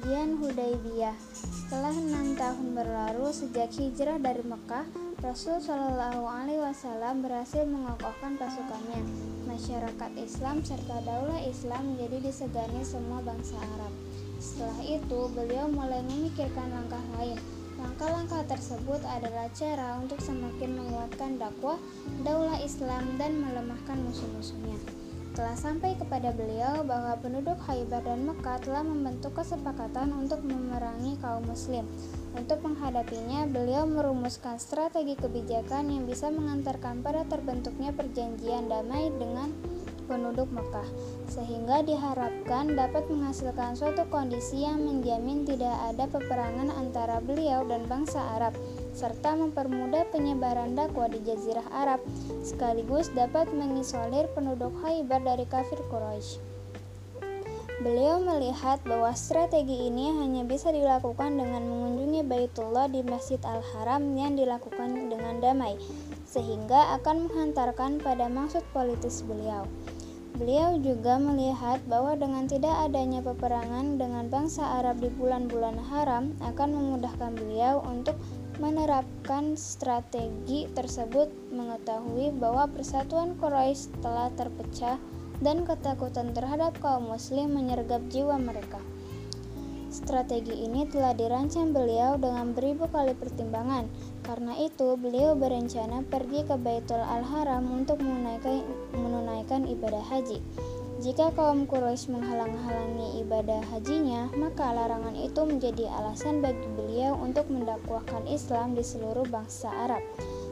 Perjanjian Hudaybiyah. Setelah enam tahun berlalu sejak hijrah dari Mekah, Rasul Shallallahu Alaihi Wasallam berhasil mengokohkan pasukannya. Masyarakat Islam serta daulah Islam menjadi disegani semua bangsa Arab. Setelah itu, beliau mulai memikirkan langkah lain. Langkah-langkah tersebut adalah cara untuk semakin menguatkan dakwah daulah Islam dan melemahkan musuh-musuhnya telah sampai kepada beliau bahwa penduduk Khaybar dan Mekah telah membentuk kesepakatan untuk memerangi kaum muslim. Untuk menghadapinya, beliau merumuskan strategi kebijakan yang bisa mengantarkan pada terbentuknya perjanjian damai dengan penduduk Mekah, sehingga diharapkan dapat menghasilkan suatu kondisi yang menjamin tidak ada peperangan antara beliau dan bangsa Arab serta mempermudah penyebaran dakwah di Jazirah Arab, sekaligus dapat mengisolir penduduk Khaybar dari kafir Quraisy. Beliau melihat bahwa strategi ini hanya bisa dilakukan dengan mengunjungi Baitullah di Masjid Al-Haram yang dilakukan dengan damai, sehingga akan menghantarkan pada maksud politis beliau. Beliau juga melihat bahwa dengan tidak adanya peperangan dengan bangsa Arab di bulan-bulan haram akan memudahkan beliau untuk menerapkan strategi tersebut mengetahui bahwa persatuan Quraisy telah terpecah dan ketakutan terhadap kaum muslim menyergap jiwa mereka. Strategi ini telah dirancang beliau dengan beribu kali pertimbangan. Karena itu, beliau berencana pergi ke Baitul Al-Haram untuk menunaikan, menunaikan ibadah haji. Jika kaum Quraisy menghalang-halangi ibadah hajinya, maka larangan itu menjadi alasan bagi beliau untuk mendakwahkan Islam di seluruh bangsa Arab,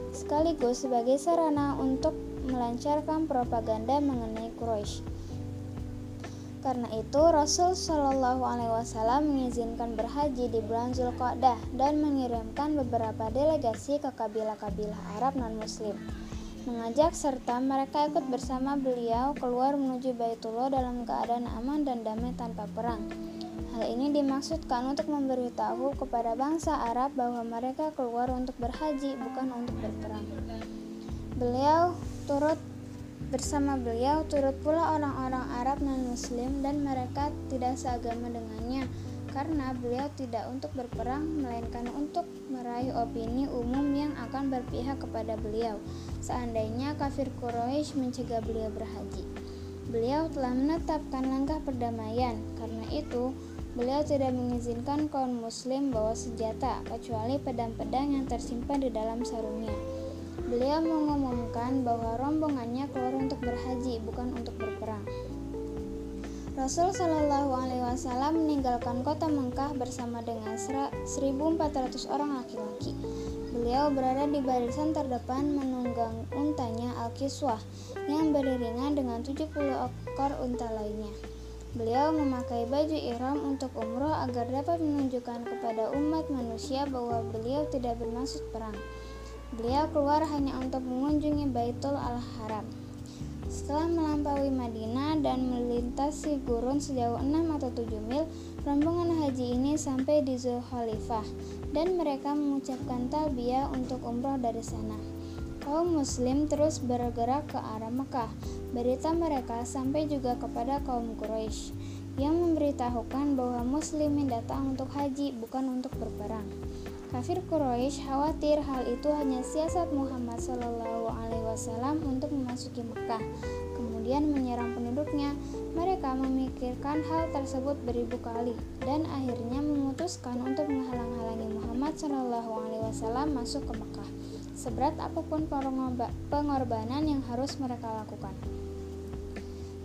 sekaligus sebagai sarana untuk melancarkan propaganda mengenai Quraisy. Karena itu, Rasul Shallallahu Alaihi Wasallam mengizinkan berhaji di bulan Zulqa'dah dan mengirimkan beberapa delegasi ke kabilah-kabilah Arab non-Muslim mengajak serta mereka ikut bersama beliau keluar menuju Baitullah dalam keadaan aman dan damai tanpa perang. Hal ini dimaksudkan untuk memberitahu kepada bangsa Arab bahwa mereka keluar untuk berhaji bukan untuk berperang. Beliau turut bersama beliau turut pula orang-orang Arab non-Muslim dan mereka tidak seagama dengannya karena beliau tidak untuk berperang melainkan untuk meraih opini umum yang akan berpihak kepada beliau seandainya kafir Quraisy mencegah beliau berhaji. Beliau telah menetapkan langkah perdamaian, karena itu beliau tidak mengizinkan kaum muslim bawa senjata kecuali pedang-pedang yang tersimpan di dalam sarungnya. Beliau mengumumkan bahwa rombongannya keluar untuk berhaji bukan untuk berperang. Rasul Shallallahu Alaihi Wasallam meninggalkan kota Mekah bersama dengan 1.400 orang laki-laki. Beliau berada di barisan terdepan menunggang untanya Al-Kiswah yang beriringan dengan 70 ekor unta lainnya. Beliau memakai baju ihram untuk umroh agar dapat menunjukkan kepada umat manusia bahwa beliau tidak bermaksud perang. Beliau keluar hanya untuk mengunjungi Baitul Al-Haram. Setelah melampaui Madinah dan melintasi gurun sejauh 6 atau 7 mil, rombongan haji ini sampai di Zulkhalifah dan mereka mengucapkan talbiyah untuk umroh dari sana. Kaum muslim terus bergerak ke arah Mekah. Berita mereka sampai juga kepada kaum Quraisy yang memberitahukan bahwa muslimin datang untuk haji bukan untuk berperang. Kafir Quraisy khawatir hal itu hanya siasat Muhammad Alaihi Wasallam untuk memasuki Mekah, kemudian menyerang penduduknya. Mereka memikirkan hal tersebut beribu kali dan akhirnya memutuskan untuk menghalang-halangi Muhammad Shallallahu Alaihi Wasallam masuk ke Mekah. Seberat apa pun pengorbanan yang harus mereka lakukan.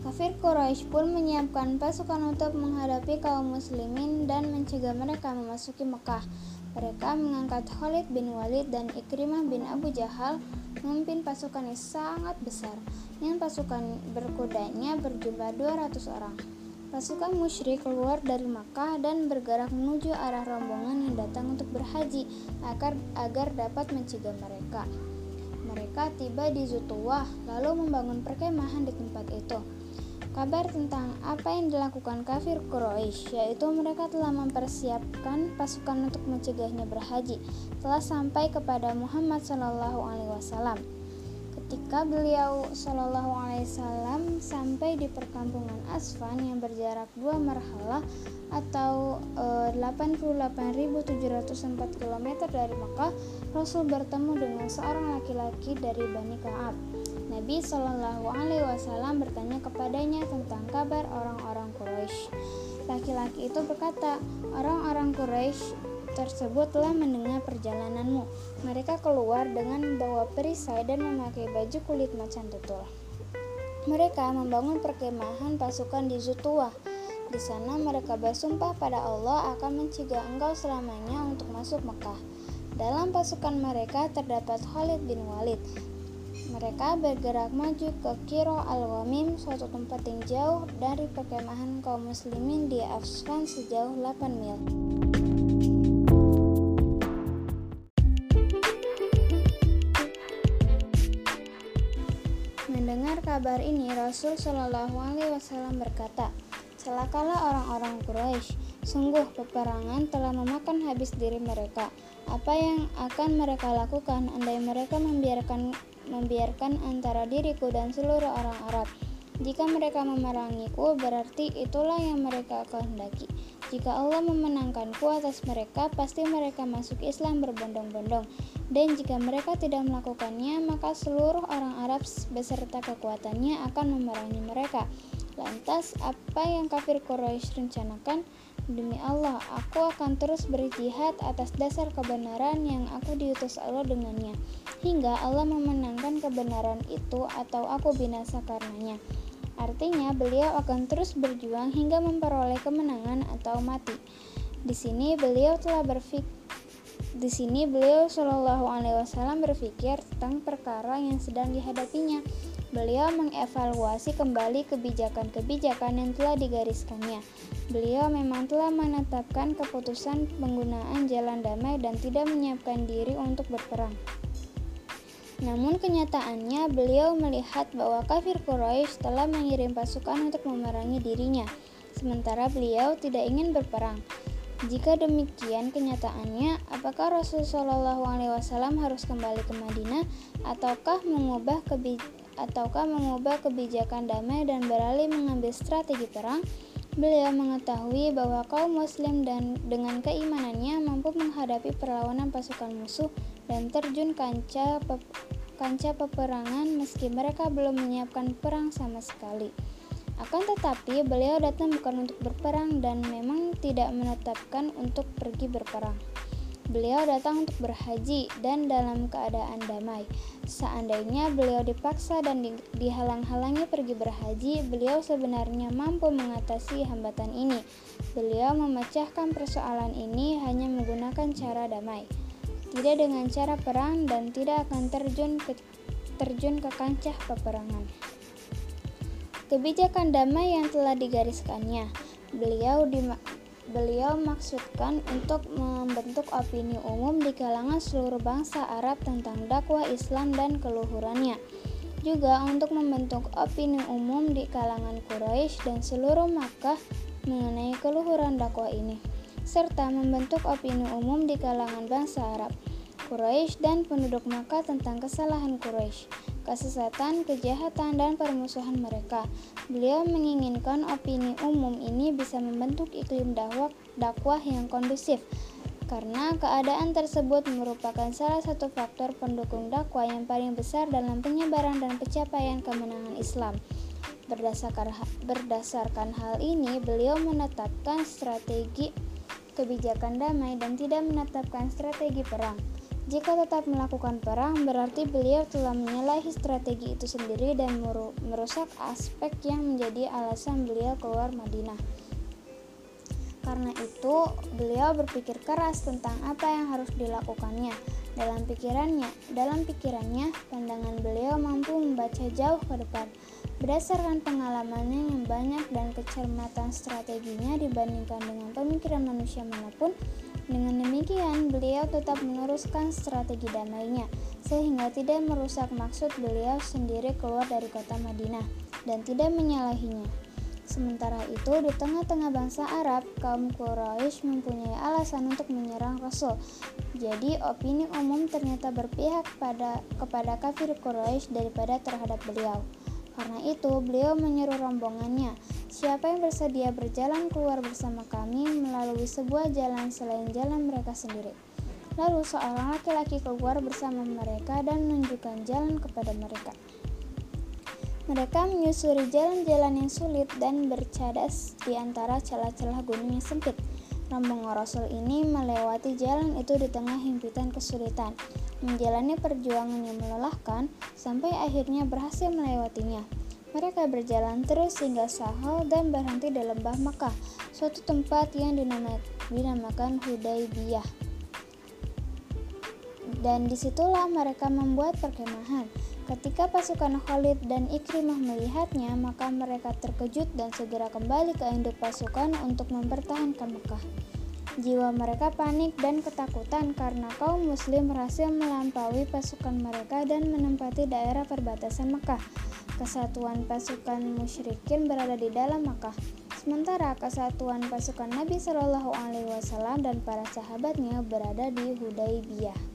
Kafir Quraisy pun menyiapkan pasukan untuk menghadapi kaum muslimin dan mencegah mereka memasuki Mekah. Mereka mengangkat Khalid bin Walid dan Ikrimah bin Abu Jahal memimpin pasukan yang sangat besar yang pasukan berkudanya berjumlah 200 orang. Pasukan musyrik keluar dari Makkah dan bergerak menuju arah rombongan yang datang untuk berhaji agar, agar dapat mencegah mereka. Mereka tiba di Zutuwah lalu membangun perkemahan di tempat itu kabar tentang apa yang dilakukan kafir Quraisy, yaitu mereka telah mempersiapkan pasukan untuk mencegahnya berhaji, telah sampai kepada Muhammad Shallallahu Alaihi Wasallam. Ketika beliau Shallallahu Alaihi Wasallam sampai di perkampungan Asfan yang berjarak dua marhalah atau e, 88.704 km dari Mekah, Rasul bertemu dengan seorang laki-laki dari Bani Kaab. Nabi Shallallahu Alaihi Wasallam bertanya kepadanya tentang kabar orang-orang Quraisy. Laki-laki itu berkata, orang-orang Quraisy tersebut telah mendengar perjalananmu. Mereka keluar dengan membawa perisai dan memakai baju kulit macan tutul. Mereka membangun perkemahan pasukan di Zutuah. Di sana mereka bersumpah pada Allah akan mencegah engkau selamanya untuk masuk Mekah. Dalam pasukan mereka terdapat Khalid bin Walid. Mereka bergerak maju ke Kiro al-Wamim, suatu tempat yang jauh dari perkemahan kaum muslimin di Afghan sejauh 8 mil. Mendengar kabar ini, Rasul Shallallahu Alaihi Wasallam berkata, "Celakalah orang-orang Quraisy. Sungguh peperangan telah memakan habis diri mereka. Apa yang akan mereka lakukan andai mereka membiarkan membiarkan antara diriku dan seluruh orang Arab?" Jika mereka memerangiku, berarti itulah yang mereka kehendaki. Jika Allah memenangkanku atas mereka, pasti mereka masuk Islam berbondong-bondong. Dan jika mereka tidak melakukannya, maka seluruh orang Arab beserta kekuatannya akan memerangi mereka. Lantas, apa yang kafir Quraisy rencanakan? Demi Allah, aku akan terus berjihad atas dasar kebenaran yang aku diutus Allah dengannya, hingga Allah memenangkan kebenaran itu atau aku binasa karenanya. Artinya, beliau akan terus berjuang hingga memperoleh kemenangan atau mati. Di sini beliau telah berfik di sini beliau Shallallahu Alaihi Wasallam berpikir tentang perkara yang sedang dihadapinya. Beliau mengevaluasi kembali kebijakan-kebijakan yang telah digariskannya. Beliau memang telah menetapkan keputusan penggunaan jalan damai dan tidak menyiapkan diri untuk berperang. Namun kenyataannya beliau melihat bahwa kafir Quraisy telah mengirim pasukan untuk memerangi dirinya, sementara beliau tidak ingin berperang. Jika demikian kenyataannya, apakah Rasulullah SAW harus kembali ke Madinah ataukah mengubah ataukah mengubah kebijakan damai dan beralih mengambil strategi perang? Beliau mengetahui bahwa kaum muslim dan dengan keimanannya mampu menghadapi perlawanan pasukan musuh dan terjun kancah pe kancah peperangan meski mereka belum menyiapkan perang sama sekali. Akan tetapi, beliau datang bukan untuk berperang dan memang tidak menetapkan untuk pergi berperang. Beliau datang untuk berhaji dan dalam keadaan damai. Seandainya beliau dipaksa dan di, dihalang-halangi pergi berhaji, beliau sebenarnya mampu mengatasi hambatan ini. Beliau memecahkan persoalan ini hanya menggunakan cara damai, tidak dengan cara perang dan tidak akan terjun ke terjun ke kancah peperangan. Kebijakan damai yang telah digariskannya, beliau di Beliau maksudkan untuk membentuk opini umum di kalangan seluruh bangsa Arab tentang dakwah Islam dan keluhurannya. Juga untuk membentuk opini umum di kalangan Quraisy dan seluruh Makkah mengenai keluhuran dakwah ini, serta membentuk opini umum di kalangan bangsa Arab, Quraisy dan penduduk Makkah tentang kesalahan Quraisy kesesatan, kejahatan, dan permusuhan mereka. Beliau menginginkan opini umum ini bisa membentuk iklim dakwah, yang kondusif, karena keadaan tersebut merupakan salah satu faktor pendukung dakwah yang paling besar dalam penyebaran dan pencapaian kemenangan Islam. Berdasarkan, berdasarkan hal ini, beliau menetapkan strategi kebijakan damai dan tidak menetapkan strategi perang. Jika tetap melakukan perang, berarti beliau telah menyalahi strategi itu sendiri dan merusak aspek yang menjadi alasan beliau keluar Madinah. Karena itu, beliau berpikir keras tentang apa yang harus dilakukannya. Dalam pikirannya, dalam pikirannya, pandangan beliau mampu membaca jauh ke depan. Berdasarkan pengalamannya yang banyak dan kecermatan strateginya dibandingkan dengan pemikiran manusia mana pun, dengan demikian, beliau tetap meneruskan strategi damainya, sehingga tidak merusak maksud beliau sendiri keluar dari kota Madinah dan tidak menyalahinya. Sementara itu, di tengah-tengah bangsa Arab, kaum Quraisy mempunyai alasan untuk menyerang Rasul. Jadi, opini umum ternyata berpihak pada kepada kafir Quraisy daripada terhadap beliau. Karena itu, beliau menyeru rombongannya, "Siapa yang bersedia berjalan keluar bersama kami melalui sebuah jalan selain jalan mereka sendiri?" Lalu seorang laki-laki keluar bersama mereka dan menunjukkan jalan kepada mereka. Mereka menyusuri jalan-jalan yang sulit dan bercadas di antara celah-celah gunung yang sempit. Rombongan Rasul ini melewati jalan itu di tengah himpitan kesulitan, menjalani perjuangan yang melelahkan sampai akhirnya berhasil melewatinya. Mereka berjalan terus hingga Sahel dan berhenti di lembah Makkah, suatu tempat yang dinamakan Hudaybiyah. Dan di situlah mereka membuat perkemahan. Ketika pasukan Khalid dan Ikrimah melihatnya, maka mereka terkejut dan segera kembali ke induk pasukan untuk mempertahankan Mekah. Jiwa mereka panik dan ketakutan karena kaum muslim berhasil melampaui pasukan mereka dan menempati daerah perbatasan Mekah. Kesatuan pasukan musyrikin berada di dalam Mekah. Sementara kesatuan pasukan Nabi Shallallahu Alaihi Wasallam dan para sahabatnya berada di Hudaybiyah.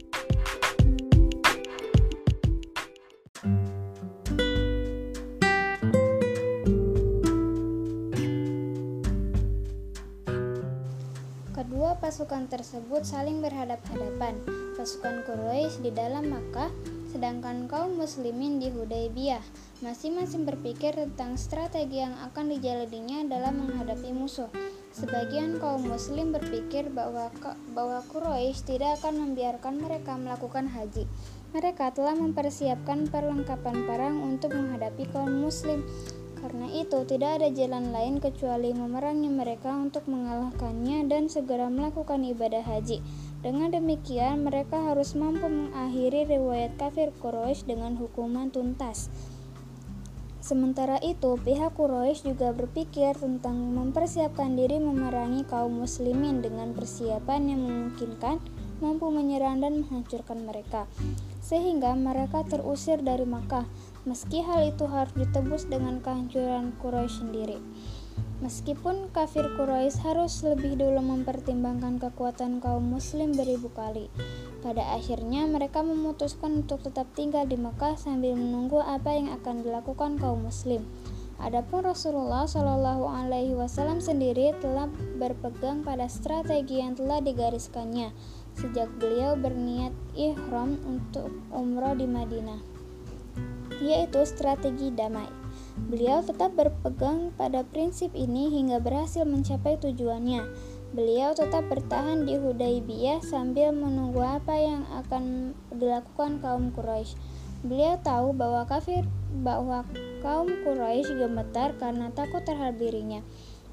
Pasukan tersebut saling berhadap-hadapan, pasukan Quraisy di dalam Makkah, sedangkan kaum muslimin di Hudaybiyah. Masing-masing berpikir tentang strategi yang akan dijalaninya dalam menghadapi musuh. Sebagian kaum muslim berpikir bahwa bahwa Quraisy tidak akan membiarkan mereka melakukan haji. Mereka telah mempersiapkan perlengkapan perang untuk menghadapi kaum muslim karena itu, tidak ada jalan lain kecuali memerangi mereka untuk mengalahkannya dan segera melakukan ibadah haji. Dengan demikian, mereka harus mampu mengakhiri riwayat kafir Quraisy dengan hukuman tuntas. Sementara itu, pihak Quraisy juga berpikir tentang mempersiapkan diri memerangi kaum muslimin dengan persiapan yang memungkinkan mampu menyerang dan menghancurkan mereka, sehingga mereka terusir dari Makkah meski hal itu harus ditebus dengan kehancuran Quraisy sendiri. Meskipun kafir Quraisy harus lebih dulu mempertimbangkan kekuatan kaum muslim beribu kali. Pada akhirnya mereka memutuskan untuk tetap tinggal di Mekah sambil menunggu apa yang akan dilakukan kaum muslim. Adapun Rasulullah Shallallahu Alaihi Wasallam sendiri telah berpegang pada strategi yang telah digariskannya sejak beliau berniat ihram untuk umroh di Madinah yaitu strategi damai. Beliau tetap berpegang pada prinsip ini hingga berhasil mencapai tujuannya. Beliau tetap bertahan di Hudaybiyah sambil menunggu apa yang akan dilakukan kaum Quraisy. Beliau tahu bahwa kafir bahwa kaum Quraisy gemetar karena takut terhadap dirinya.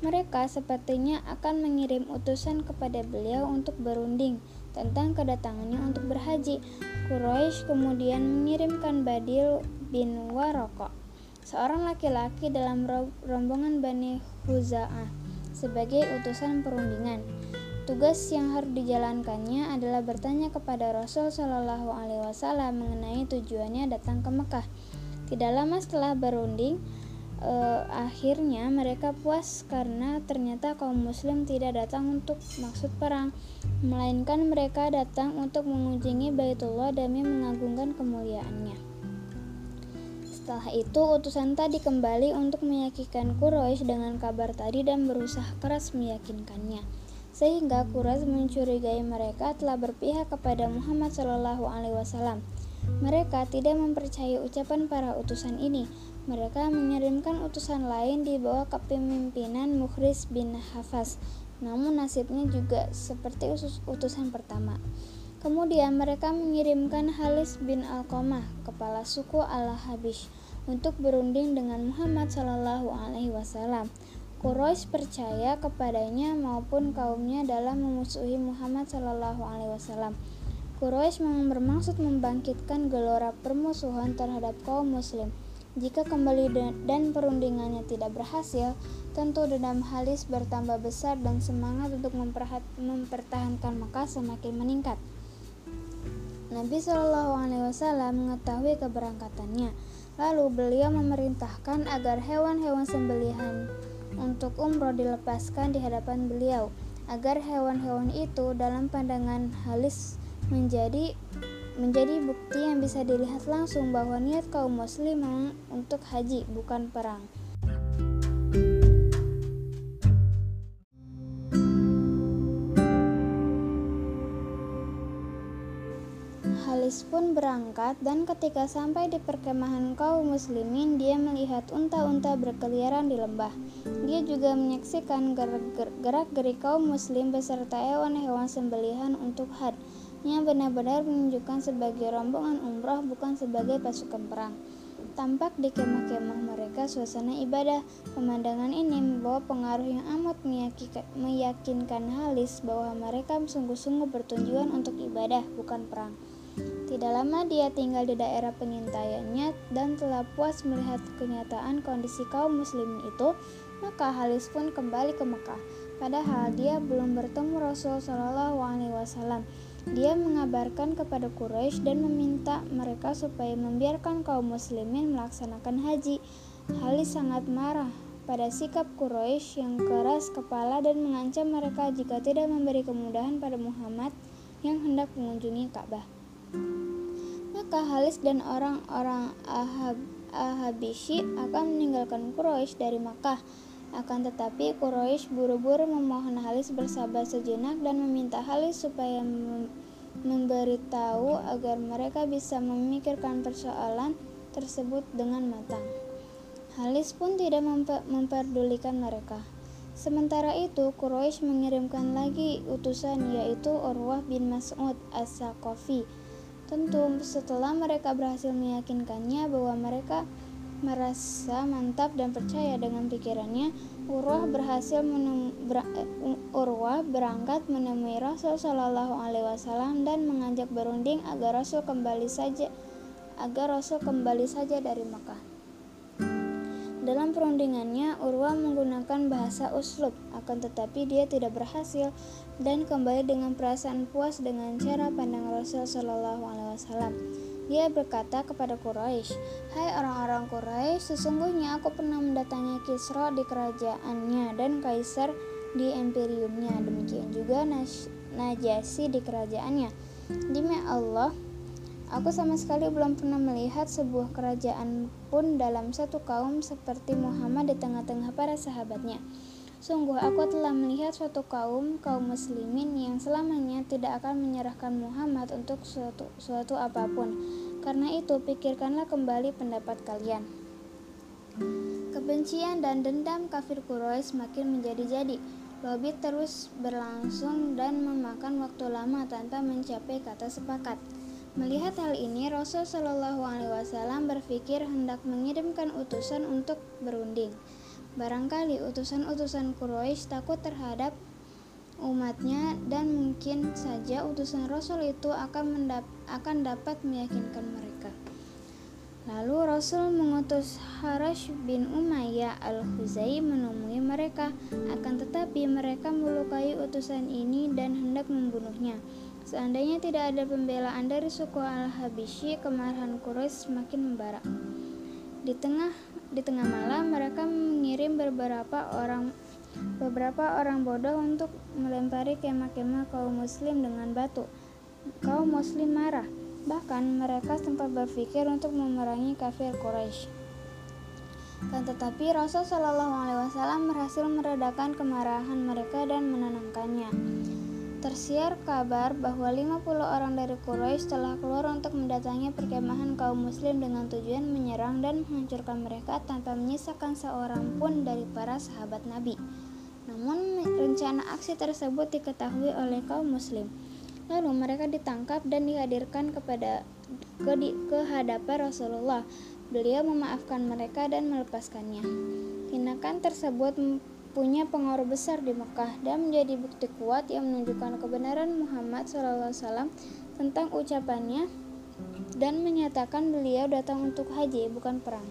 Mereka sepertinya akan mengirim utusan kepada beliau untuk berunding tentang kedatangannya untuk berhaji. Quraisy kemudian mengirimkan Badil bin Waroko, seorang laki-laki dalam rombongan Bani Huza'ah, sebagai utusan perundingan. Tugas yang harus dijalankannya adalah bertanya kepada Rasul Shallallahu Alaihi Wasallam mengenai tujuannya datang ke Mekah. Tidak lama setelah berunding, eh, akhirnya mereka puas karena ternyata kaum Muslim tidak datang untuk maksud perang, melainkan mereka datang untuk mengunjungi Baitullah demi mengagungkan kemuliaannya. Setelah itu, utusan tadi kembali untuk meyakinkan Quraisy dengan kabar tadi dan berusaha keras meyakinkannya. Sehingga Quraisy mencurigai mereka telah berpihak kepada Muhammad Shallallahu Alaihi Wasallam. Mereka tidak mempercayai ucapan para utusan ini. Mereka mengirimkan utusan lain di bawah kepemimpinan Mukhris bin Hafaz. Namun nasibnya juga seperti utusan pertama. Kemudian mereka mengirimkan Halis bin Alqamah, kepala suku Al-Habish, untuk berunding dengan Muhammad Shallallahu Alaihi Wasallam. Quraisy percaya kepadanya maupun kaumnya dalam memusuhi Muhammad Shallallahu Alaihi Wasallam. Quraisy bermaksud membangkitkan gelora permusuhan terhadap kaum Muslim. Jika kembali dan perundingannya tidak berhasil, tentu dendam Halis bertambah besar dan semangat untuk mempertahankan Mekah semakin meningkat. Nabi Shallallahu Alaihi Wasallam mengetahui keberangkatannya. Lalu beliau memerintahkan agar hewan-hewan sembelihan untuk umroh dilepaskan di hadapan beliau agar hewan-hewan itu dalam pandangan Halis menjadi menjadi bukti yang bisa dilihat langsung bahwa niat kaum muslim untuk haji bukan perang. Halis pun berangkat dan ketika sampai di perkemahan kaum muslimin dia melihat unta-unta berkeliaran di lembah. Dia juga menyaksikan gerak-gerik kaum muslim beserta hewan-hewan sembelihan untuk had yang benar-benar menunjukkan sebagai rombongan umroh bukan sebagai pasukan perang. Tampak di kemah-kemah mereka suasana ibadah. Pemandangan ini membawa pengaruh yang amat meyakinkan Halis bahwa mereka sungguh-sungguh bertujuan untuk ibadah, bukan perang. Tidak lama dia tinggal di daerah pengintaiannya dan telah puas melihat kenyataan kondisi kaum muslimin itu, maka Halis pun kembali ke Mekah. Padahal dia belum bertemu Rasul Shallallahu Alaihi Wasallam. Dia mengabarkan kepada Quraisy dan meminta mereka supaya membiarkan kaum muslimin melaksanakan haji. Halis sangat marah pada sikap Quraisy yang keras kepala dan mengancam mereka jika tidak memberi kemudahan pada Muhammad yang hendak mengunjungi Ka'bah. Maka Halis dan orang-orang Ahab Ahabishi akan meninggalkan Quraisy dari Makkah. Akan tetapi Quraisy buru-buru memohon Halis bersabar sejenak dan meminta Halis supaya memberitahu agar mereka bisa memikirkan persoalan tersebut dengan matang. Halis pun tidak memperdulikan mereka. Sementara itu, Quraisy mengirimkan lagi utusan yaitu Urwah bin Mas'ud As-Saqafi. Tentu setelah mereka berhasil meyakinkannya bahwa mereka merasa mantap dan percaya dengan pikirannya, Urwah berhasil ber Urwah berangkat menemui Rasul Shallallahu Alaihi Wasallam dan mengajak berunding agar Rasul kembali saja agar Rasul kembali saja dari Makkah. Dalam perundingannya, Urwah menggunakan bahasa uslub, akan tetapi dia tidak berhasil dan kembali dengan perasaan puas dengan cara pandang Rasul Shallallahu Alaihi Wasallam. Dia berkata kepada Quraisy, "Hai orang-orang Quraisy, sesungguhnya aku pernah mendatangi Kisra di kerajaannya dan Kaisar di imperiumnya. Demikian juga Najasi di kerajaannya. Demi Allah, aku sama sekali belum pernah melihat sebuah kerajaan pun dalam satu kaum seperti Muhammad di tengah-tengah para sahabatnya." Sungguh aku telah melihat suatu kaum kaum muslimin yang selamanya tidak akan menyerahkan Muhammad untuk suatu, suatu apa pun. Karena itu pikirkanlah kembali pendapat kalian. Kebencian dan dendam kafir Quraisy semakin menjadi-jadi. Lobby terus berlangsung dan memakan waktu lama tanpa mencapai kata sepakat. Melihat hal ini, Rasul Shallallahu Alaihi Wasallam berpikir hendak mengirimkan utusan untuk berunding. Barangkali utusan-utusan Quraisy takut terhadap umatnya dan mungkin saja utusan Rasul itu akan mendap akan dapat meyakinkan mereka. Lalu Rasul mengutus Harash bin Umayyah al-Huzai menemui mereka, akan tetapi mereka melukai utusan ini dan hendak membunuhnya. Seandainya tidak ada pembelaan dari suku al-Habishi, kemarahan Quraisy semakin membara. Di tengah di tengah malam mereka mengirim beberapa orang beberapa orang bodoh untuk melempari kemah-kemah kaum muslim dengan batu. Kaum muslim marah. Bahkan mereka sempat berpikir untuk memerangi kafir Quraisy. Dan tetapi Rasul Shallallahu Alaihi Wasallam berhasil meredakan kemarahan mereka dan menenangkannya. Tersiar kabar bahwa 50 orang dari Quraisy telah keluar untuk mendatangi perkemahan kaum muslim dengan tujuan menyerang dan menghancurkan mereka tanpa menyisakan seorang pun dari para sahabat Nabi. Namun rencana aksi tersebut diketahui oleh kaum muslim. Lalu mereka ditangkap dan dihadirkan kepada ke, ke hadapan Rasulullah. Beliau memaafkan mereka dan melepaskannya. Tindakan tersebut punya pengaruh besar di Mekah dan menjadi bukti kuat yang menunjukkan kebenaran Muhammad SAW tentang ucapannya dan menyatakan beliau datang untuk haji bukan perang.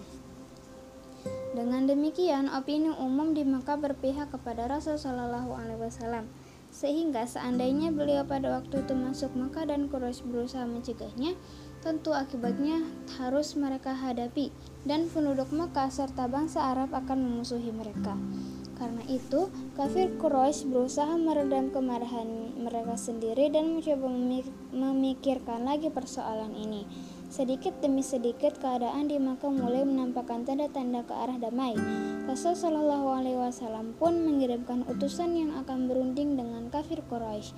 Dengan demikian, opini umum di Mekah berpihak kepada Rasul Shallallahu Alaihi Wasallam, sehingga seandainya beliau pada waktu itu masuk Mekah dan Quraisy berusaha mencegahnya, tentu akibatnya harus mereka hadapi, dan penduduk Mekah serta bangsa Arab akan memusuhi mereka. Karena itu, kafir Quraisy berusaha meredam kemarahan mereka sendiri dan mencoba memikirkan lagi persoalan ini. Sedikit demi sedikit keadaan di Makkah mulai menampakkan tanda-tanda ke arah damai. Rasul Shallallahu Alaihi Wasallam pun mengirimkan utusan yang akan berunding dengan kafir Quraisy.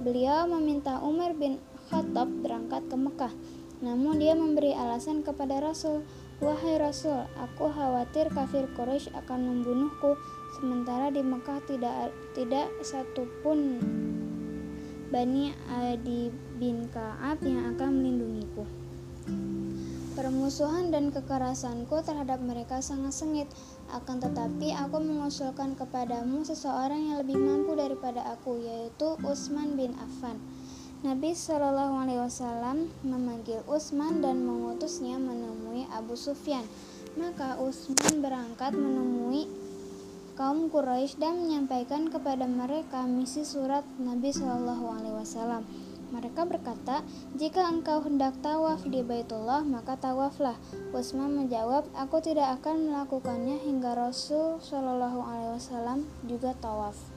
Beliau meminta Umar bin Khattab berangkat ke Mekah, namun dia memberi alasan kepada Rasul Wahai Rasul, aku khawatir kafir Quraisy akan membunuhku, sementara di Mekah tidak tidak satupun Bani Adi bin Ka'ab yang akan melindungiku. Permusuhan dan kekerasanku terhadap mereka sangat sengit, akan tetapi aku mengusulkan kepadamu seseorang yang lebih mampu daripada aku, yaitu Utsman bin Affan. Nabi Shallallahu Alaihi Wasallam memanggil Utsman dan mengutusnya menemui Abu Sufyan. Maka Utsman berangkat menemui kaum Quraisy dan menyampaikan kepada mereka misi surat Nabi Shallallahu Alaihi Wasallam. Mereka berkata, jika engkau hendak tawaf di Baitullah, maka tawaflah. Utsman menjawab, aku tidak akan melakukannya hingga Rasul Shallallahu Alaihi Wasallam juga tawaf.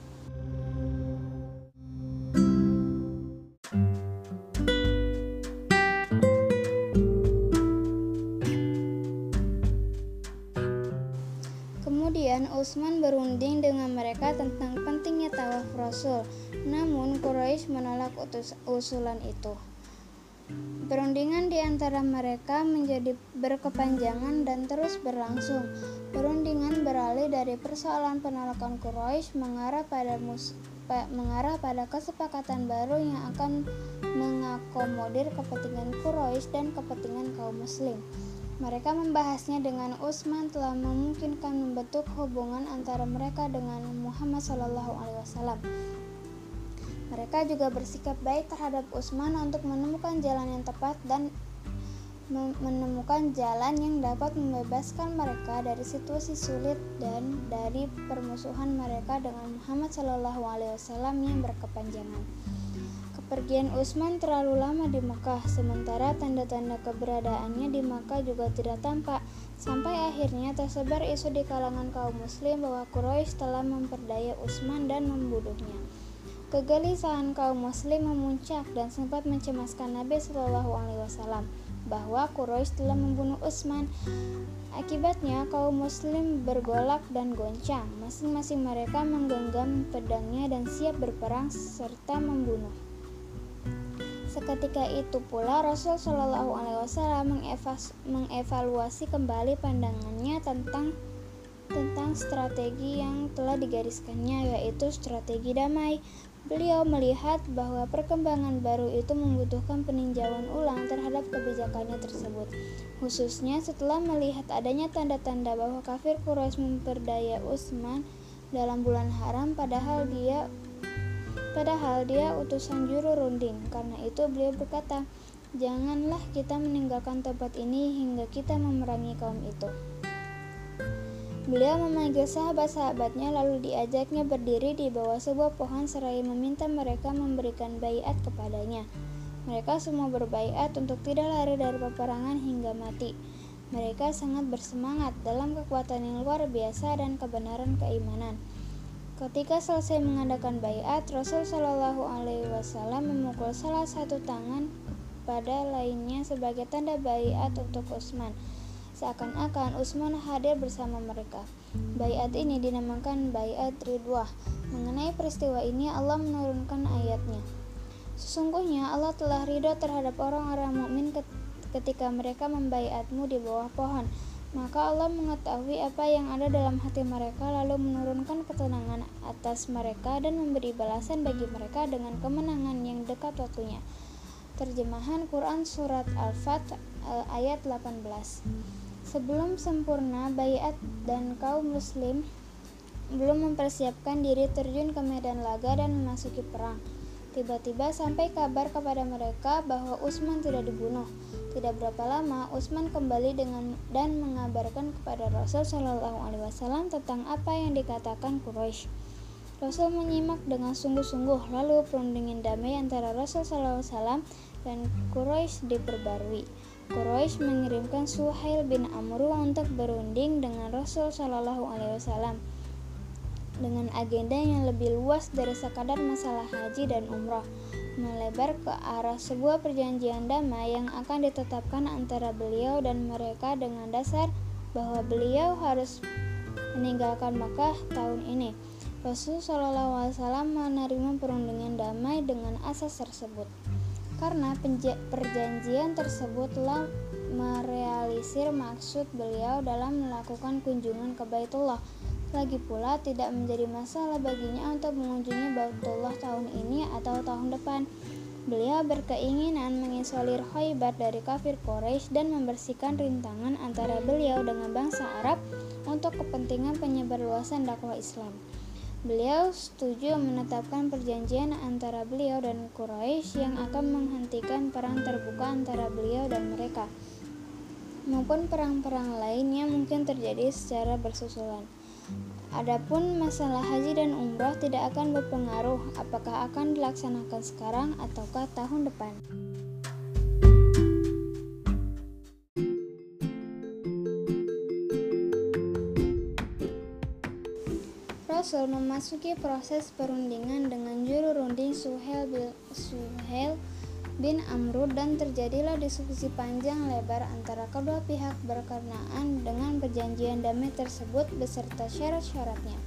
Utsman berunding dengan mereka tentang pentingnya tawaf Rasul. Namun Quraisy menolak usulan itu. Perundingan di antara mereka menjadi berkepanjangan dan terus berlangsung. Perundingan beralih dari persoalan penolakan Quraisy mengarah pada mus mengarah pada kesepakatan baru yang akan mengakomodir kepentingan Quraisy dan kepentingan kaum muslim. Mereka membahasnya dengan Utsman telah memungkinkan membentuk hubungan antara mereka dengan Muhammad Shallallahu Alaihi Wasallam. Mereka juga bersikap baik terhadap Utsman untuk menemukan jalan yang tepat dan menemukan jalan yang dapat membebaskan mereka dari situasi sulit dan dari permusuhan mereka dengan Muhammad Shallallahu Alaihi Wasallam yang berkepanjangan. Kepergian Utsman terlalu lama di Mekah, sementara tanda-tanda keberadaannya di Mekah juga tidak tampak. Sampai akhirnya tersebar isu di kalangan kaum muslim bahwa Quraisy telah memperdaya Utsman dan membunuhnya. Kegelisahan kaum muslim memuncak dan sempat mencemaskan Nabi Shallallahu alaihi wasallam bahwa Quraisy telah membunuh Utsman. Akibatnya kaum muslim bergolak dan goncang. Masing-masing mereka menggenggam pedangnya dan siap berperang serta membunuh. Seketika itu pula Rasul Shallallahu Alaihi Wasallam mengevaluasi kembali pandangannya tentang tentang strategi yang telah digariskannya, yaitu strategi damai. Beliau melihat bahwa perkembangan baru itu membutuhkan peninjauan ulang terhadap kebijakannya tersebut, khususnya setelah melihat adanya tanda-tanda bahwa kafir Quraisy memperdaya Utsman dalam bulan haram, padahal dia Padahal dia utusan juru runding. Karena itu beliau berkata, "Janganlah kita meninggalkan tempat ini hingga kita memerangi kaum itu." Beliau memanggil sahabat-sahabatnya lalu diajaknya berdiri di bawah sebuah pohon seraya meminta mereka memberikan bayat kepadanya. Mereka semua berbaiat untuk tidak lari dari peperangan hingga mati. Mereka sangat bersemangat dalam kekuatan yang luar biasa dan kebenaran keimanan. Ketika selesai mengadakan bayat, Rasul Shallallahu Alaihi Wasallam memukul salah satu tangan pada lainnya sebagai tanda bayat untuk Utsman. Seakan-akan Utsman hadir bersama mereka. Bayat ini dinamakan bayat Ridwah. Mengenai peristiwa ini, Allah menurunkan ayatnya. Sesungguhnya Allah telah ridho terhadap orang-orang mukmin ketika mereka membayatmu di bawah pohon maka Allah mengetahui apa yang ada dalam hati mereka lalu menurunkan ketenangan atas mereka dan memberi balasan bagi mereka dengan kemenangan yang dekat waktunya. Terjemahan Quran Surat Al-Fat eh, ayat 18 Sebelum sempurna, bayat dan kaum muslim belum mempersiapkan diri terjun ke medan laga dan memasuki perang. Tiba-tiba sampai kabar kepada mereka bahwa Utsman tidak dibunuh. Tidak berapa lama, Utsman kembali dengan dan mengabarkan kepada Rasul Shallallahu Alaihi Wasallam tentang apa yang dikatakan Quraisy. Rasul menyimak dengan sungguh-sungguh, lalu perundingan damai antara Rasul Shallallahu Alaihi Wasallam dan Quraisy diperbarui. Quraisy mengirimkan Suhail bin Amru untuk berunding dengan Rasul Shallallahu Alaihi Wasallam. dengan agenda yang lebih luas dari sekadar masalah haji dan umroh, melebar ke arah sebuah perjanjian damai yang akan ditetapkan antara beliau dan mereka dengan dasar bahwa beliau harus meninggalkan Makkah tahun ini. Rasul Shallallahu Alaihi Wasallam menerima perundingan damai dengan asas tersebut. Karena perjanjian tersebut telah merealisir maksud beliau dalam melakukan kunjungan ke Baitullah lagi pula tidak menjadi masalah baginya untuk mengunjungi Baitullah tahun ini atau tahun depan. Beliau berkeinginan mengisolir Khaybar dari kafir Quraisy dan membersihkan rintangan antara beliau dengan bangsa Arab untuk kepentingan penyebarluasan dakwah Islam. Beliau setuju menetapkan perjanjian antara beliau dan Quraisy yang akan menghentikan perang terbuka antara beliau dan mereka maupun perang-perang lainnya mungkin terjadi secara bersusulan. Adapun masalah haji dan umroh tidak akan berpengaruh apakah akan dilaksanakan sekarang ataukah tahun depan. Rasul memasuki proses perundingan dengan juru runding Suhel, bil, Suhel bin Amrud dan terjadilah diskusi panjang lebar antara kedua pihak berkenaan dengan perjanjian damai tersebut beserta syarat-syaratnya.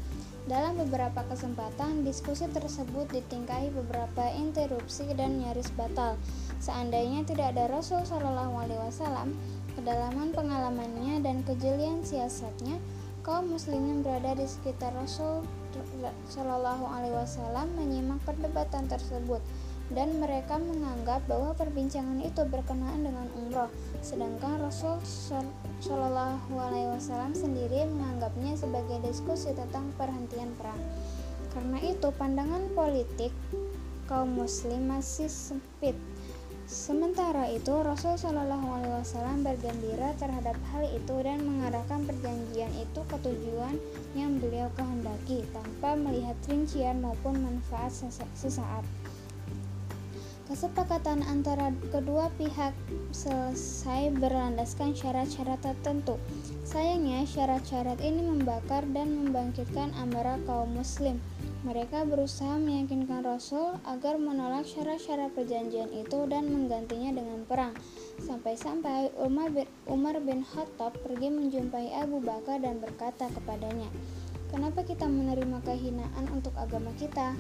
Dalam beberapa kesempatan, diskusi tersebut ditingkahi beberapa interupsi dan nyaris batal. Seandainya tidak ada Rasul Shallallahu Alaihi Wasallam, kedalaman pengalamannya dan kejelian siasatnya, kaum muslimin berada di sekitar Rasul Shallallahu Alaihi Wasallam menyimak perdebatan tersebut dan mereka menganggap bahwa perbincangan itu berkenaan dengan umroh, sedangkan Rasul Shallallahu Alaihi Wasallam sendiri menganggapnya sebagai diskusi tentang perhentian perang. Karena itu, pandangan politik kaum Muslim masih sempit. Sementara itu, Rasul Shallallahu Alaihi Wasallam bergembira terhadap hal itu dan mengarahkan perjanjian itu ke tujuan yang beliau kehendaki tanpa melihat rincian maupun manfaat sesaat. Kesepakatan antara kedua pihak selesai berlandaskan syarat-syarat tertentu. Sayangnya, syarat-syarat ini membakar dan membangkitkan amarah kaum muslim. Mereka berusaha meyakinkan Rasul agar menolak syarat-syarat perjanjian itu dan menggantinya dengan perang. Sampai-sampai Umar bin, Khattab pergi menjumpai Abu Bakar dan berkata kepadanya, "Kenapa kita menerima kehinaan untuk agama kita?"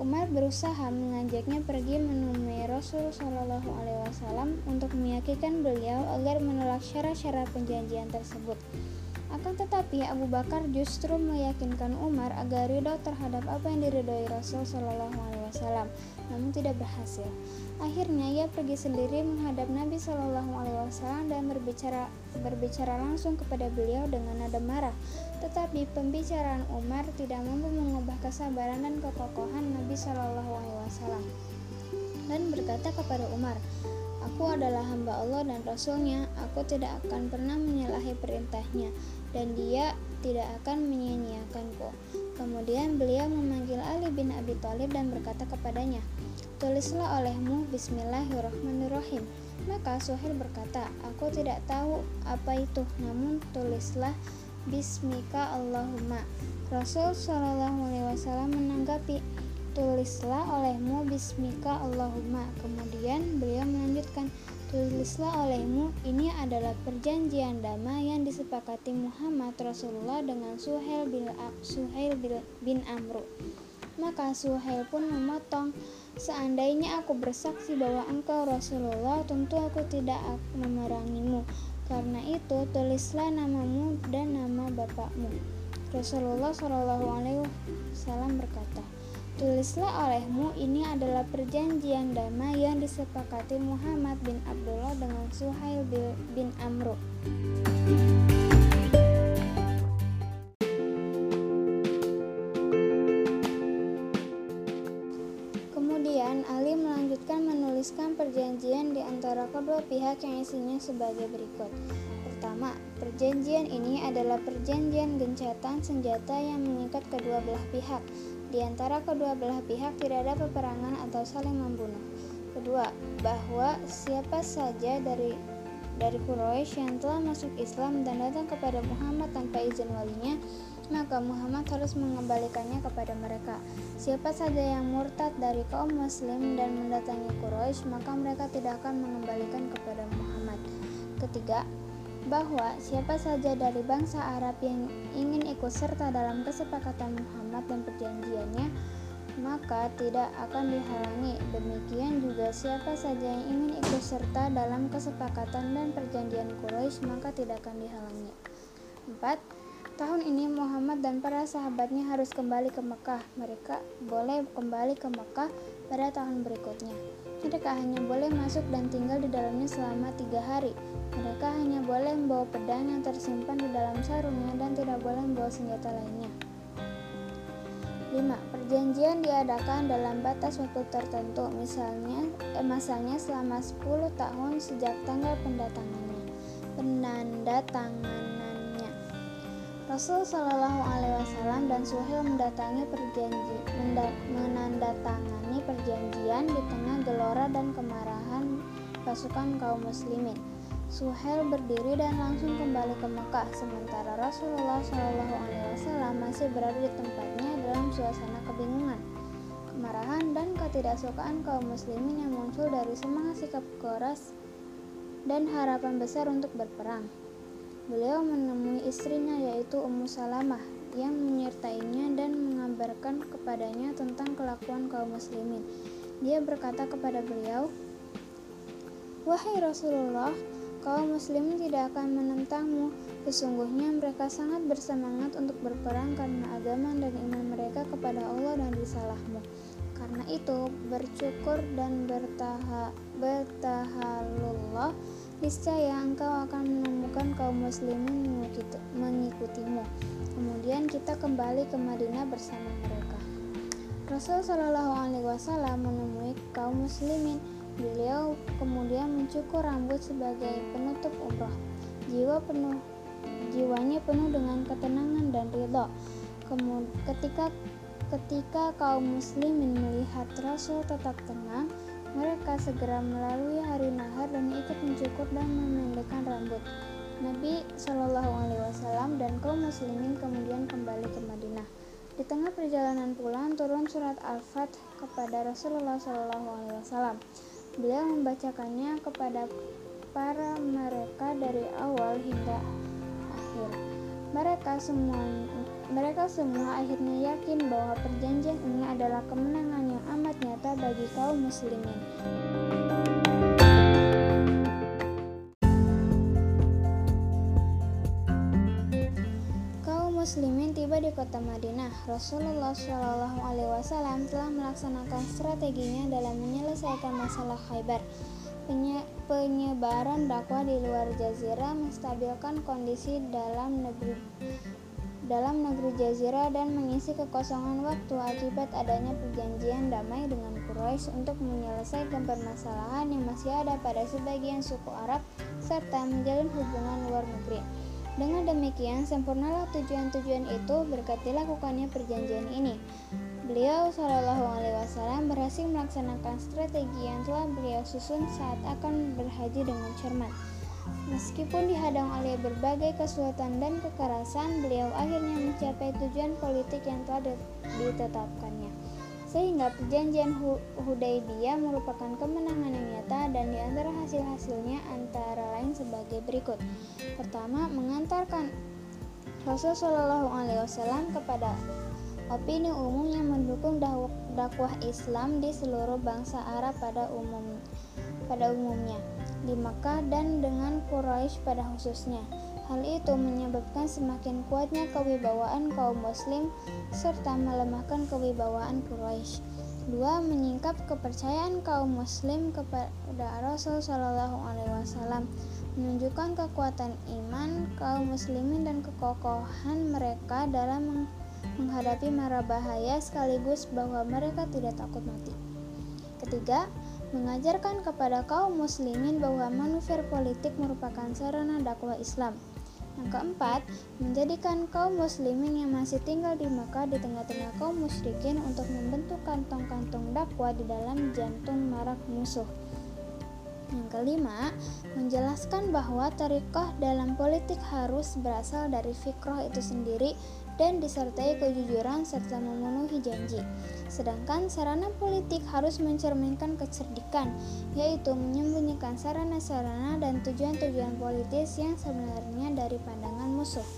Umar berusaha mengajaknya pergi menemui Rasul Shallallahu Alaihi Wasallam untuk meyakinkan beliau agar menolak syarat-syarat perjanjian tersebut. Akan tetapi Abu Bakar justru meyakinkan Umar agar ridho terhadap apa yang diridhoi Rasul Shallallahu Alaihi Wasallam, namun tidak berhasil. Akhirnya ia pergi sendiri menghadap Nabi Shallallahu Alaihi Wasallam dan berbicara berbicara langsung kepada beliau dengan nada marah. Tetapi pembicaraan Umar tidak mampu mengubah kesabaran dan kekokohan Nabi Shallallahu Alaihi Wasallam dan berkata kepada Umar, Aku adalah hamba Allah dan Rasulnya, aku tidak akan pernah menyalahi perintahnya, dan dia tidak akan menyia-nyiakanku. Kemudian beliau memanggil Ali bin Abi Thalib dan berkata kepadanya, Tulislah olehmu Bismillahirrahmanirrahim. Maka Suhail berkata, Aku tidak tahu apa itu, namun tulislah Bismika Allahumma. Rasul Shallallahu Alaihi Wasallam menanggapi, tulislah olehmu Bismika Allahumma. Kemudian beliau melanjutkan, tulislah olehmu ini adalah perjanjian damai yang disepakati Muhammad Rasulullah dengan Suhail bin, Suhail bin Amru. Maka Suhail pun memotong, seandainya aku bersaksi bahwa engkau Rasulullah, tentu aku tidak memerangimu karena itu, tulislah namamu dan nama bapakmu. Rasulullah Shallallahu Alaihi Wasallam berkata, Tulislah olehmu ini adalah perjanjian damai yang disepakati Muhammad bin Abdullah dengan Suhail bin Amru. Antara kedua pihak yang isinya sebagai berikut. Pertama, perjanjian ini adalah perjanjian gencatan senjata yang mengikat kedua belah pihak. Di antara kedua belah pihak tidak ada peperangan atau saling membunuh. Kedua, bahwa siapa saja dari dari Quraisy yang telah masuk Islam dan datang kepada Muhammad tanpa izin walinya, maka Muhammad harus mengembalikannya kepada mereka. Siapa saja yang murtad dari kaum muslim dan mendatangi Quraisy, maka mereka tidak akan mengembalikan kepada Muhammad. Ketiga, bahwa siapa saja dari bangsa Arab yang ingin ikut serta dalam kesepakatan Muhammad dan perjanjiannya, maka tidak akan dihalangi. Demikian juga siapa saja yang ingin ikut serta dalam kesepakatan dan perjanjian Quraisy maka tidak akan dihalangi. 4. Tahun ini Muhammad dan para sahabatnya harus kembali ke Mekah. Mereka boleh kembali ke Mekah pada tahun berikutnya. Mereka hanya boleh masuk dan tinggal di dalamnya selama tiga hari. Mereka hanya boleh membawa pedang yang tersimpan di dalam sarungnya dan tidak boleh membawa senjata lainnya. 5. Perjanjian diadakan dalam batas waktu tertentu, misalnya eh, masanya selama 10 tahun sejak tanggal pendatangannya. Penanda tanganannya. Rasul Shallallahu Alaihi Wasallam dan Suhail mendatangi perjanji, menandatangani perjanjian di tengah gelora dan kemarahan pasukan kaum muslimin. Suhail berdiri dan langsung kembali ke Mekah, sementara Rasulullah Shallallahu Alaihi Wasallam masih berada di tempatnya dalam suasana kebingungan, kemarahan, dan ketidaksukaan kaum muslimin yang muncul dari semangat sikap keras dan harapan besar untuk berperang. Beliau menemui istrinya yaitu Ummu Salamah yang menyertainya dan mengabarkan kepadanya tentang kelakuan kaum muslimin. Dia berkata kepada beliau, "Wahai Rasulullah, kaum muslimin tidak akan menentangmu. Sesungguhnya mereka sangat bersemangat untuk berperang karena agama dan iman mereka kepada Allah dan risalahmu. Karena itu, bersyukur dan bertaha, niscaya engkau akan menemukan kaum muslimin mengikutimu. Kemudian kita kembali ke Madinah bersama mereka. Rasul Shallallahu Alaihi Wasallam menemui kaum muslimin Beliau kemudian mencukur rambut sebagai penutup umroh. Jiwa penuh jiwanya penuh dengan ketenangan dan ridho. Ketika ketika kaum muslimin melihat Rasul tetap tenang, mereka segera melalui hari nahar dan ikut mencukur dan memendekkan rambut. Nabi Shallallahu Alaihi Wasallam dan kaum muslimin kemudian kembali ke Madinah. Di tengah perjalanan pulang turun surat Al-Fat kepada Rasulullah Shallallahu Alaihi Wasallam. Beliau membacakannya kepada para mereka dari awal hingga akhir. Mereka semua mereka semua akhirnya yakin bahwa perjanjian ini adalah kemenangan yang amat nyata bagi kaum muslimin. muslimin tiba di kota Madinah, Rasulullah Shallallahu Alaihi Wasallam telah melaksanakan strateginya dalam menyelesaikan masalah Khaybar. Penye penyebaran dakwah di luar jazirah menstabilkan kondisi dalam negeri dalam negeri jazirah dan mengisi kekosongan waktu akibat adanya perjanjian damai dengan Quraisy untuk menyelesaikan permasalahan yang masih ada pada sebagian suku Arab serta menjalin hubungan luar negeri. Dengan demikian, sempurnalah tujuan-tujuan itu berkat dilakukannya perjanjian ini. Beliau Shallallahu Alaihi Wasallam berhasil melaksanakan strategi yang telah beliau susun saat akan berhaji dengan cermat. Meskipun dihadang oleh berbagai kesulitan dan kekerasan, beliau akhirnya mencapai tujuan politik yang telah ditetapkannya sehingga perjanjian Hudaybiyah merupakan kemenangan yang nyata dan di antara hasil-hasilnya antara lain sebagai berikut. Pertama, mengantarkan Rasul Shallallahu Alaihi Wasallam kepada opini umum yang mendukung dakwah Islam di seluruh bangsa Arab pada umum pada umumnya di Makkah dan dengan Quraisy pada khususnya. Hal itu menyebabkan semakin kuatnya kewibawaan kaum muslim serta melemahkan kewibawaan Quraisy. Dua, menyingkap kepercayaan kaum muslim kepada Rasul Shallallahu alaihi wasallam, menunjukkan kekuatan iman kaum muslimin dan kekokohan mereka dalam menghadapi mara bahaya sekaligus bahwa mereka tidak takut mati. Ketiga, mengajarkan kepada kaum muslimin bahwa manuver politik merupakan sarana dakwah Islam. Yang keempat, menjadikan kaum muslimin yang masih tinggal di Mekah di tengah-tengah kaum musyrikin untuk membentuk kantong-kantong dakwah di dalam jantung marak musuh. Yang kelima, menjelaskan bahwa tarikoh dalam politik harus berasal dari fikroh itu sendiri dan disertai kejujuran serta memenuhi janji. Sedangkan sarana politik harus mencerminkan kecerdikan, yaitu menyembunyikan sarana-sarana dan tujuan-tujuan politis yang sebenarnya dari pandangan musuh.